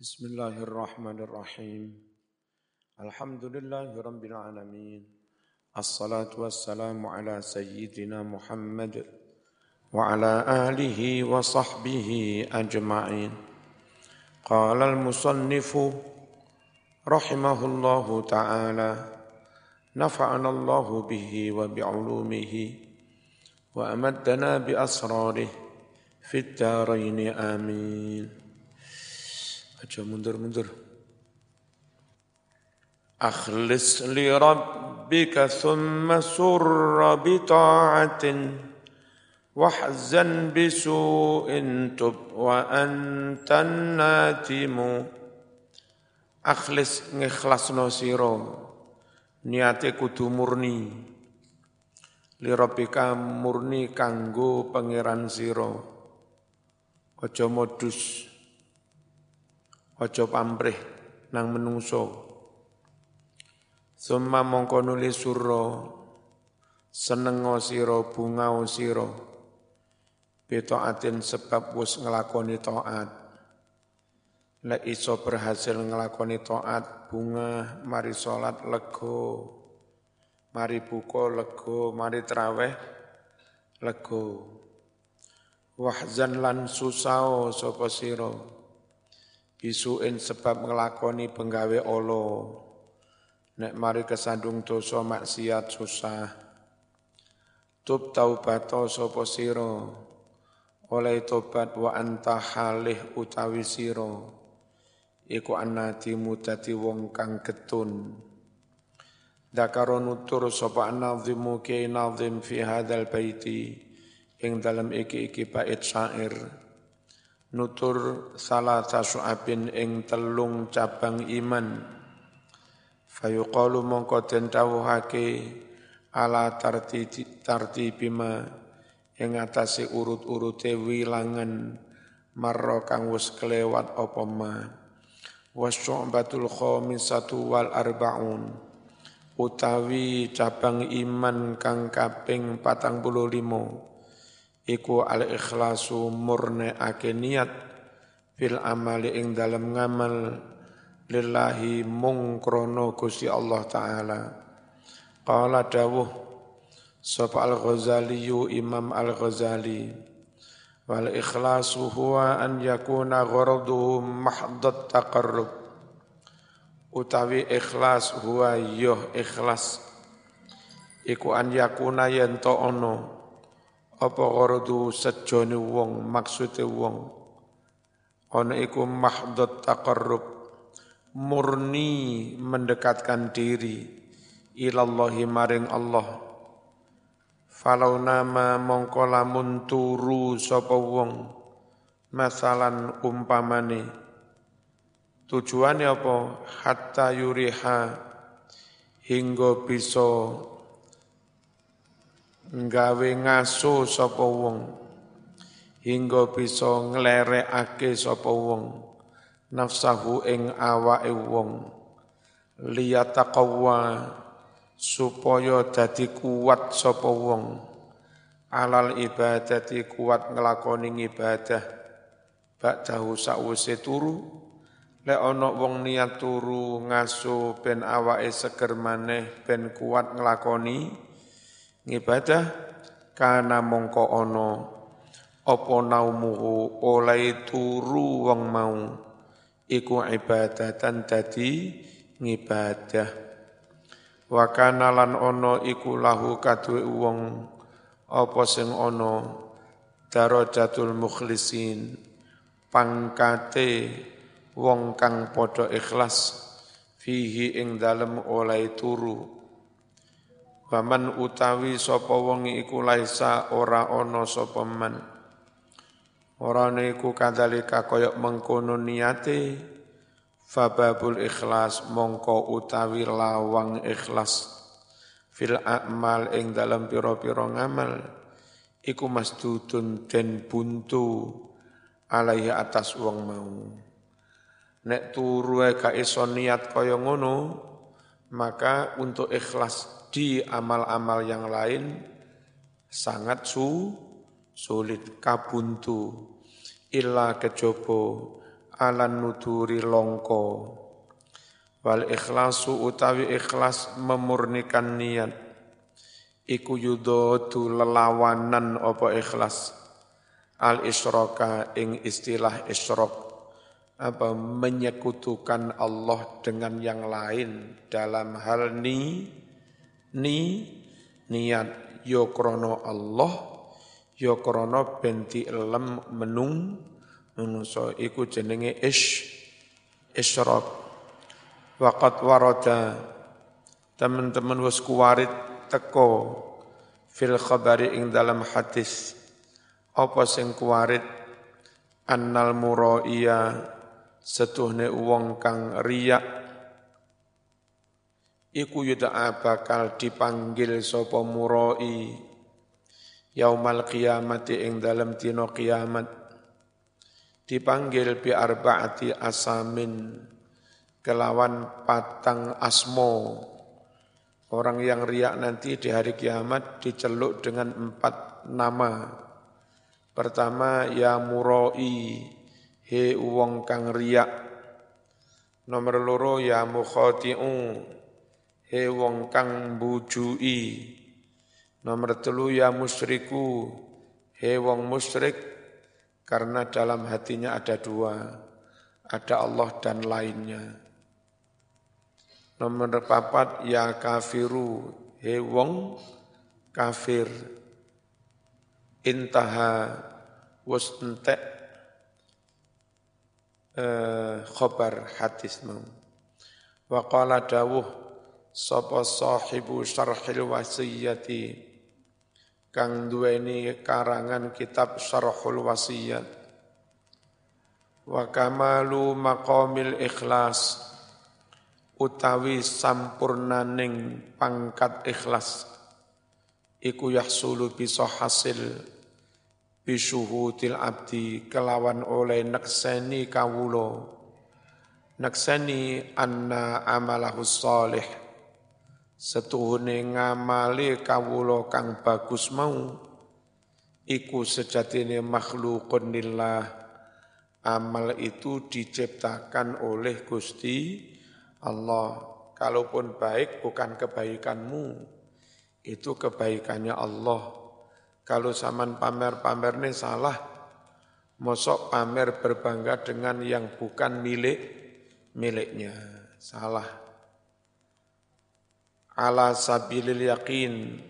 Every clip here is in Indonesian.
بسم الله الرحمن الرحيم. الحمد لله رب العالمين. الصلاة والسلام على سيدنا محمد وعلى آله وصحبه أجمعين. قال المصنف رحمه الله تعالى نفعنا الله به وبعلومه وأمدنا بأسراره في الدارين. آمين. Aja mundur-mundur. Akhlis li rabbika thumma surra bi ta'atin wahzan bisu'in tub wa antan natimu. Akhlis ngikhlasno sira niate kudu murni. Li rabbika murni kanggo pangeran sira. Aja modus Ojo pamrih nang menungso. Summa mongko nuli surra senengo sira bungao sira. Bitaatin sebab wis nglakoni taat. Lek iso berhasil nglakoni taat bunga mari salat lego mari buka lego mari traweh lego wahzan lan susao sapa sira bisuin sebab ngelakoni penggawe olo. Nek mari kesandung dosa maksiat susah. Tub taubato sapa sira? Oleh tobat wa anta halih utawi sira? Iku anatimu dadi wong kang getun. Dakaro nutur sapa nazimu ke nazim fi hadzal baiti ing dalam iki-iki bait syair nutur salah abin ing telung cabang iman. Fayuqalu mongko den dawuhake ala tarti tarti bima ing urut-urute wilangan marra kang wis kelewat apa ma. Wasyu'batul khamisatu wal arbaun utawi cabang iman kang kaping patang puluh limo iku al ikhlasu murne ake niat fil amali ing dalam ngamal lillahi mung krono Gusti Allah taala. Qala dawuh sapa al ghazali imam al ghazali wal ikhlasu huwa an yakuna gharadu mahdat taqarrub. Utawi ikhlas huwa yoh ikhlas. Iku an yakuna yen ono apa gharadu sejone wong maksude wong? Ana iku mahdhut taqarrub murni mendekatkan diri ilallahi maring Allah. Falau nama mongko lamun turu sapa wong masalan umpamane. Tujuannya apa? Hatta yuriha hingga bisa nggawe ngaso sapa wong hingga bisa nglerekake sapa wong nafsahu ing awake wong. Liyataqawwa supaya dadi kuat sapa wong. Alal ibadati kuat nglakoni ibadah. Ba'dahu sakwise turu. Lek ana wong niat turu ngaso ben awake seger maneh ben kuat nglakoni ngibadah kana mongko ono apa naumuhu oleh turu wong mau. Iku ibadatan dadi ngibadah. Wa lan ono iku lahu wong apa sing ono darajatul mukhlisin pangkate wong kang padha ikhlas fihi ing dalem oleh turu Waman utawi sapa wong iku laisa ora ana sapa man. Ora iku kadzalika kaya mengkono niate fababul ikhlas mongko utawi lawang ikhlas fil a'mal ing dalam pira-pira ngamal iku masdudun den buntu alaihi atas wong mau. Nek turu ka iso niat kaya ngono, maka untuk ikhlas di amal-amal yang lain sangat su, sulit. Kabuntu illa kejobo alan nuduri longko. Wal ikhlasu utawi ikhlas memurnikan niat. Iku yudotu lelawanan apa ikhlas? Al isyraka ing istilah isyrok apa menyekutukan Allah dengan yang lain dalam hal ni ni niat yo krono Allah yo krono benti lem menung menungso iku jenenge ish isyrok waqat warada teman-teman wis kuwarit teko fil khabari ing dalam hadis. Apa sing kuwarit? Annal muraiya setuhne wong kang riya iku yuda'a bakal dipanggil sapa murai yaumal qiyamati ing dalam dina kiamat dipanggil bi arbaati asamin kelawan patang asmo. Orang yang riak nanti di hari kiamat diceluk dengan empat nama. Pertama ya muroi, he wong kang riak. Nomor loro ya mukhati'u, he wong kang bujui. Nomor telu ya musyriku, he wong musyrik karena dalam hatinya ada dua, ada Allah dan lainnya. Nomor papat, ya kafiru, he wong kafir. Intaha was entek eh, khobar hadis mau. Wa qala dawuh sapa sahibu syarhil wasiyati kang duweni karangan kitab Syarhul Wasiyat wa kamalu maqamil ikhlas utawi sampurnaning pangkat ikhlas. Iku yahsulu bisa hasil bisuhutil abdi kelawan oleh nekseni kawulo nekseni anna amalahu salih setuhune ngamali kawula kang bagus mau. Iku sejatine makhlukun lillah. Amal itu diciptakan oleh Gusti Allah. Kalaupun baik bukan kebaikanmu. Itu kebaikannya Allah. Kalau zaman pamer-pamer salah mosok pamer berbangga dengan yang bukan milik miliknya. Salah ala sabilil yakin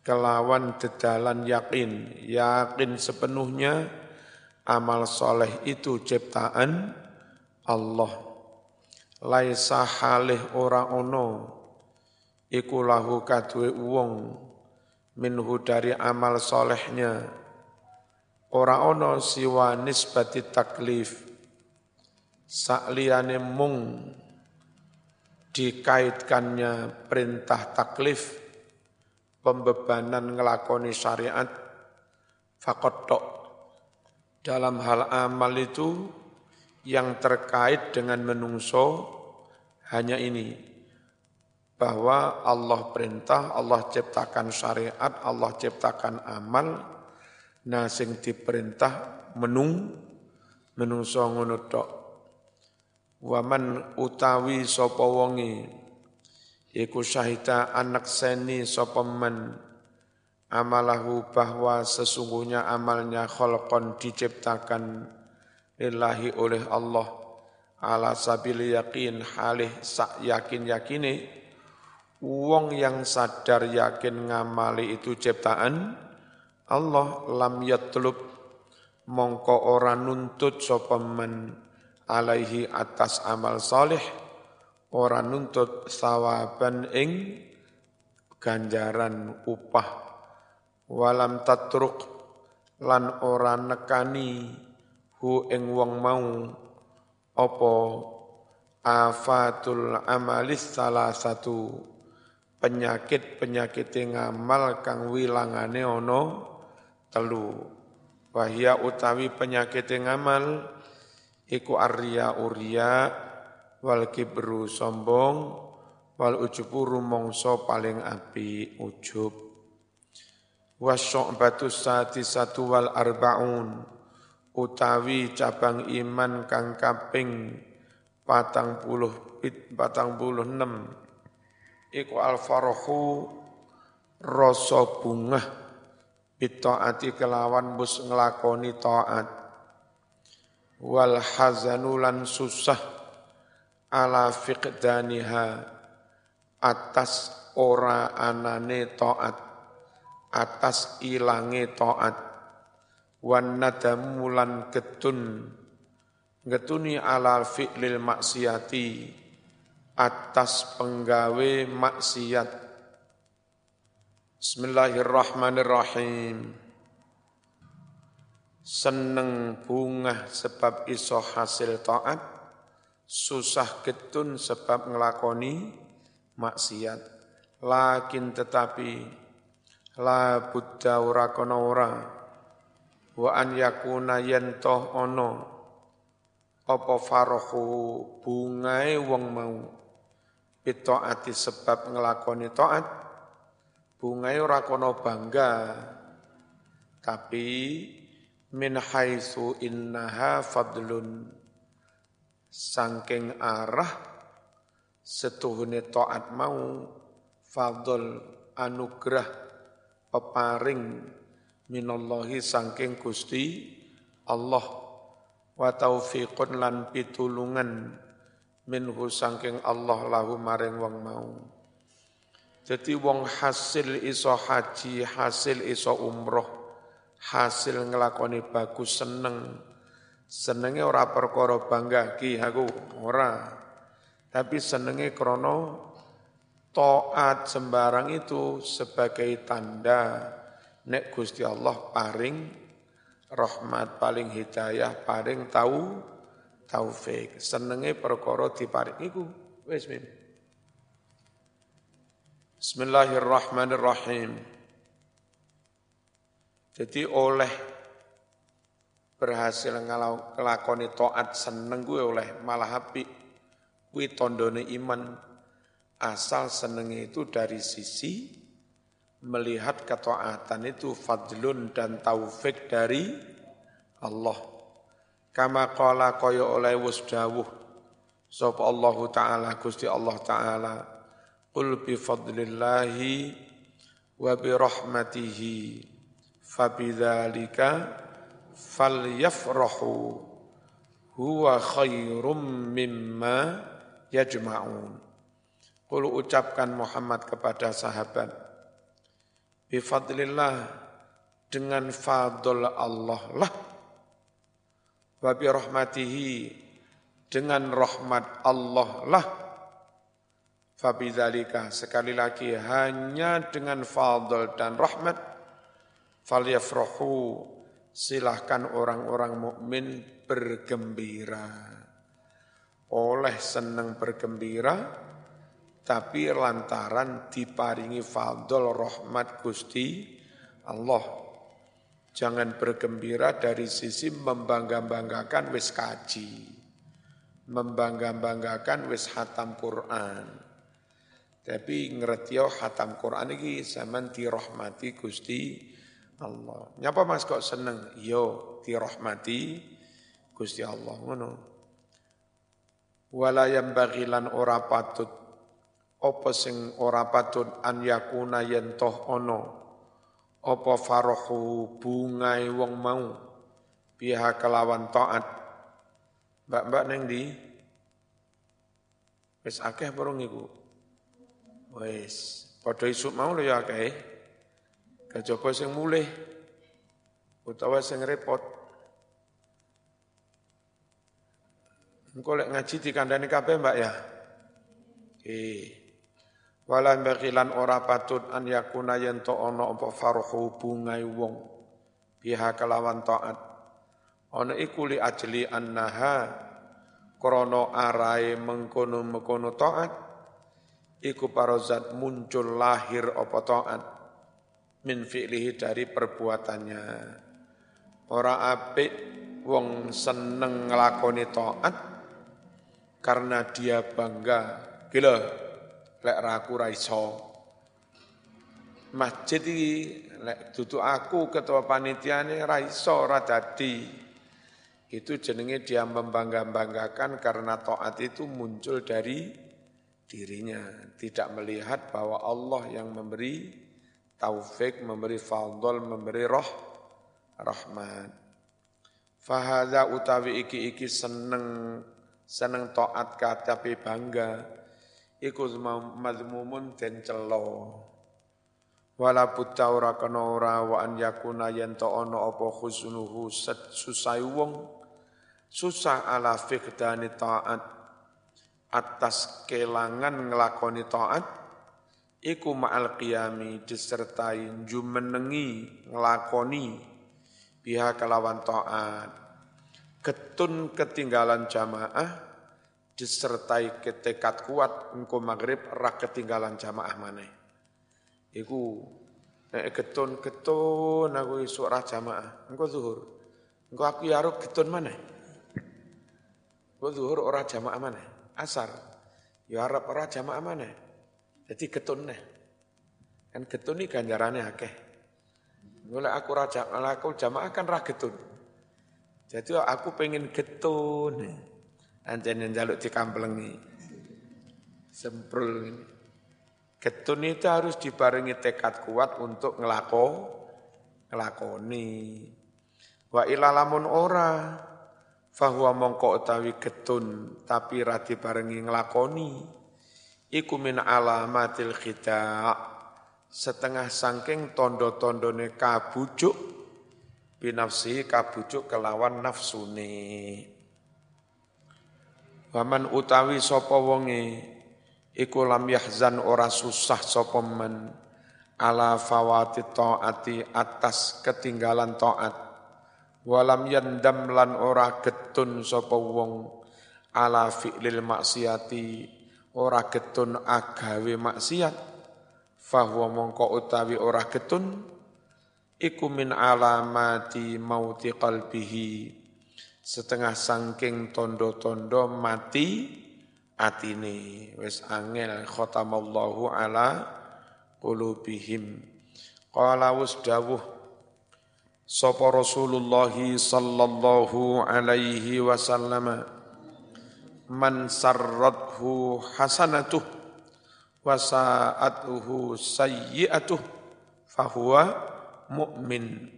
kelawan dedalan yakin yakin sepenuhnya. Amal soleh itu ciptaan Allah. Laisa halih ora ono. Iku lahu kadwe wong minhu dari amal solehnya. Ora ono siwa nisbati taklif. Sakliyane mung dikaitkannya perintah taklif, pembebanan ngelakoni syariat, fakotok. Dalam hal amal itu yang terkait dengan menungso hanya ini, bahwa Allah perintah, Allah ciptakan syariat, Allah ciptakan amal, nah sing diperintah menung, menungso ngono Waman utawi sapa wonge? Iku syahida anak seni sapa man amalahu bahwa sesungguhnya amalnya khalqan diciptakan lillahi oleh Allah. Ala sabil yakin halih sak yakin yakine wong yang sadar yakin ngamali itu ciptaan Allah lam yatlub. Mongko ora nuntut sapa man alaihi atas amal soleh orang nuntut sawaban ing ganjaran upah. Walam tatruk lan ora nekani hu ing wong mau. Opo afatul amalis salah satu penyakit-penyakit ngamal kang wilangane ono telu wahya utawi penyakit ngamal iku arya uria wal kibru sombong wal ujubu rumongso paling api ujub. Batu sati satu wal arbaun utawi cabang iman kang kaping patang puluh pit patang puluh enam iku al farahu rasa bungah bitaati kelawan bus ngelakoni taat wal hazanulan susah ala fiqdaniha atas ora anane taat atas ilange taat. Wan nadamulan getun getuni alal fi'lil maksiati atas penggawe maksiat. Bismillahirrahmanirrahim Seneng bunga sebab iso hasil taat Susah getun sebab ngelakoni maksiat. Lakin tetapi la buddha ora kono ora wa an yakuna yentoh ono apa farahu bungae wong mau. Ati sebab ngelakoni taat bungae ora kono bangga. Tapi min haitsu innaha fadlun. Sangking arah setuhune taat mau fadl anugerah peparing minallahi sangking Gusti Allah. Wa taufiqun lan pitulungan minhu sangking Allah lahu maring wong mau. Jadi wong hasil iso haji hasil iso umroh hasil ngelakoni bagus seneng. Senenge ora perkara bangga ki. Aku ora. Tapi senenge krono Toat sembarang itu sebagai tanda nek Gusti Allah paring rahmat paling hidayah paring tahu taufik. Senenge perkara diparing. Iku wis Bismillahirrahmanirrahim Jadi oleh berhasil ngelakoni toat seneng gue oleh malah api kuwi tondone iman. Asal senengnya itu dari sisi melihat ketaatan itu fadlun dan taufik dari Allah. Kama qala kaya oleh wasdawuh sapa Allah taala Gusti Allah taala qul bi fadlillahi wa bi rahmatihi fabidzalika falyafrahu. Huwa khairum mimma yajma'un. Kulu ucapkan Muhammad kepada sahabat, bifadlillah dengan fadl Allah lah, wabi rahmatihi dengan rahmat Allah lah, Fabidhalika sekali lagi hanya dengan fadl dan rahmat falyafrahu silahkan orang-orang mukmin bergembira oleh senang bergembira tapi lantaran diparingi fadl rahmat Gusti Allah. Jangan bergembira dari sisi membangga-banggakan wis kaji. Membangga-banggakan wis hatam Quran. Tapi ngerti yo hatam Quran ini zaman dirahmati Gusti Allah. Nyapa Mas kok seneng? Yo dirahmati Gusti Allah ngono. Wala yang bagilan ora patut. Apa sing ora patut an yakuna yen toh ana? Apa farahu bungai wong mau? Pihak kelawan taat. Mbak-mbak neng di wis akeh bareng iku. Wis padha isuk mau lho ya akeh kejaba sing mulih utawa sing repot. Engko lek ngaji dikandani kabeh mbak ya? Eh Wala bagilan ora patut an yakuna yen to ana apa farhu bungai wong biha kelawan taat. Ana iku li ajli annaha krana arae mengkono-mengkono taat iku parozat muncul lahir apa taat min fi'lihi dari perbuatannya. Ora apik wong seneng nglakoni taat karena dia bangga. Gila, lek raku ra iso. Masjid iki lek dudu aku ketua panitiane ra iso ra dadi. Itu jenenge dia membangga-banggakan karena taat itu muncul dari dirinya. Tidak melihat bahwa Allah yang memberi taufik, memberi fadl, memberi roh, rahmat. Fahada utawi iki-iki seneng seneng taat ka tapi bangga iku mazmumun den celo wala buta ora kena ora wa an yakuna yen to ana apa khusnuhu susah wong susah ala fiqdani ta'at atas kelangan ngelakoni ta'at iku ma'al qiyami disertai jumenengi ngelakoni biha kelawan ta'at ketun ketinggalan jamaah disertai ketekat kuat engko maghrib rak ketinggalan jamaah mana iku nek ketun ketun aku isuk jamaah engko zuhur engko aku yaruk ketun mana Gue zuhur orang jamaah mana? Asar. Ya Arab orang jamaah mana? Jadi getun nih. Kan getun ini ganjarannya akeh. Mulai aku raja, aku jamaah kan rah getun. Jadi aku pengen getun. Anjen yang jaluk dikamplengi. Semprul ini. Getun itu harus dibarengi tekad kuat untuk ngelako, ngelakoni. Wa ilalamun ora fahuwa mongko utawi getun tapi rati barengi nglakoni iku min alamatil khida setengah sangking tondo-tondone kabujuk binafsi kabujuk kelawan nafsune. Waman utawi sapa wonge iku lam yahzan ora susah sapa men. Ala fawati taati atas ketinggalan taat. Walam yandam lan ora getun sapa wong. Ala fi'lil maksiati ora getun agawe maksiat fahuwa mongko utawi ora getun iku min alamati mauti qalbihi setengah sangking tondo-tondo mati atine. Wis angel khatamallahu ala qulubihim. Qala wasdawuh Sapa Rasulullah sallallahu alaihi wasallam man sarrathu hasanatuh wa sa'atuhu sayyi'atuh fahuwa mukmin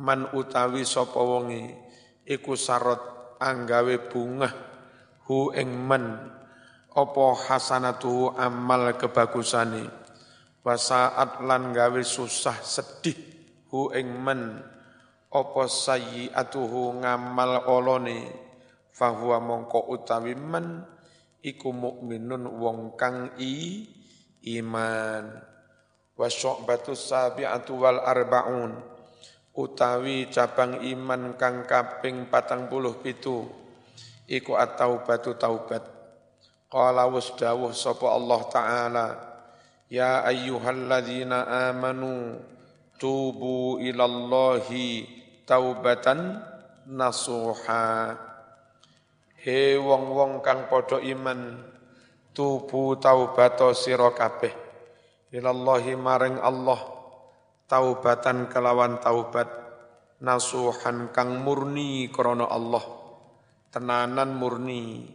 man utawi sapa wonge iku sarot anggawe bunga hu ing man apa hasanatuhu amal kebagusane wa sa'at lan gawe susah sedih hu ing man apa sayyi'atuhu ngamal olone fahuwa mongko utawi men iku mukminun wong kang i iman. Wa syu'batu sabi'atu wal arbaun utawi cabang iman kang kaping patang puluh pitu iku at-taubatu taubat. Qala wasdawuh sapa Allah taala ya ayyuhalladzina amanu tubu ilallahi taubatan nasuha he wong-wong kang padha iman tubu taubato sira kabeh. Ilallahi maring Allah taubatan kelawan taubat nasuhan kang murni krana Allah. Tenanan murni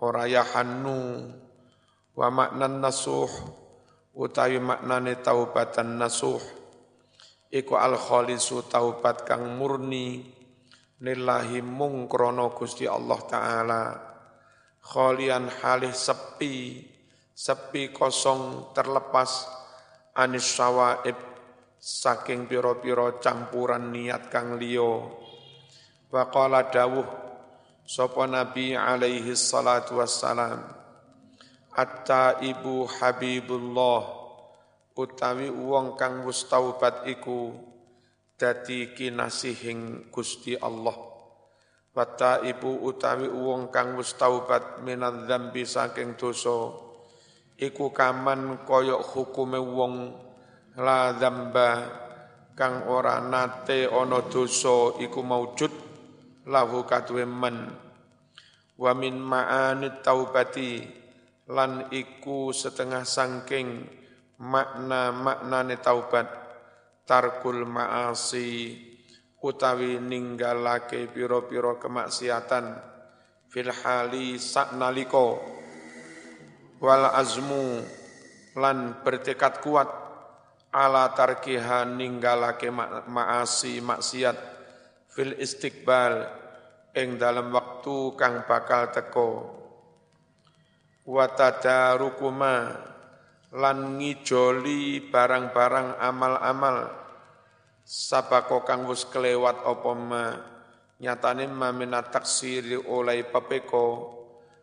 ora yahannu. Wa maknan nasuh utawi maknane taubatan nasuh. Iku al khalisu taubat kang murni lillahi mung krana Gusti Allah taala. Khalian halih sepi. Sepi kosong terlepas. Anis sawaib. Saking piro-piro campuran niat kang liya. Wa qala dawuh sapa nabi alaihi salatu wassalam? Atta ibu habibullah. Utawi wong kang wis iku dadi kinasihing Gusti Allah. Wata ibu utawi wong kang wis taubat minadz dzambi saking dosa iku kaman koyok hukume wong la dzamba kang ora nate ana dosa iku maujud lahu kadwe men. Wa min ma'ani taubati lan iku setengah sangking makna maknane taubat tarkul ma'asi utawi ninggalake piro-piro kemaksiatan. Fil hali saknaliko wal azmu lan bertekad kuat. Ala tarkiha ninggalake maasi maksiat. Fil istiqbal ing dalam waktu kang bakal teko. Wa tadarukuma lan ngijoli barang-barang amal-amal sabako kang wis kelewat apa ma? Nyatane ma minat taksiri oleh pepeko.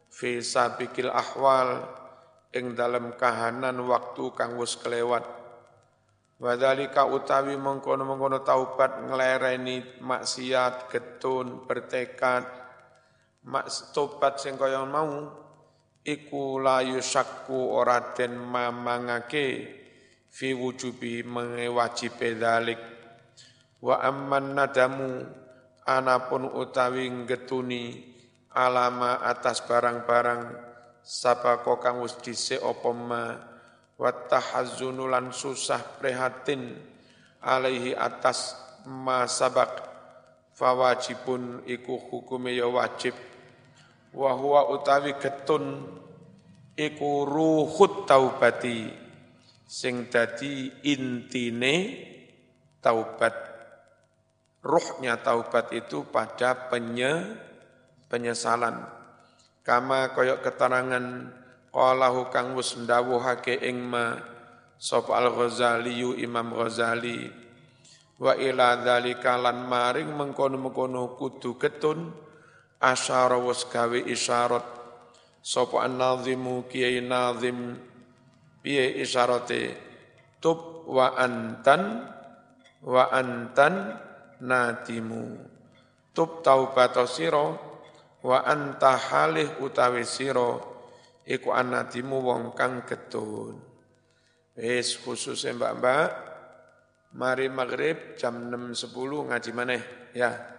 Fi sabikil ahwal ing dalam kahanan waktu kang wis kelewat. Wadhalika utawi mengkono-mengkono taubat nglereni maksiat, getun, bertekad, mak tobat sing kaya mau iku layu sakku ora den mamangake fi wujubi mengewajibe dalik Wa amman nadamu anapun utawi getuni alama atas barang-barang sabako kang wis dhisik apa ma wa tahazzunu lan susah prihatin alaihi atas ma sabak fawajibun iku hukume ya wajib. Wa huwa utawi getun iku ruhut taubati sing dadi intine taubat ruhnya taubat itu pada penye, penyesalan. Kama koyok keterangan qalahu kang wis ndawuhake ing ma sapa al-Ghazali Imam Ghazali. Wa ila dzalika lan maring mengkono-mengkono kudu ketun asyara wis gawe isyarat. Sapa an-nazimu kiai nazim piye isyarate tub wa antan wa antan nadimu. Tub taubato siro wa anta halih utawi siro iku anadimu wong kang getun wis khusus mbak-mbak. Mari maghrib jam 6.10 ngaji maneh ya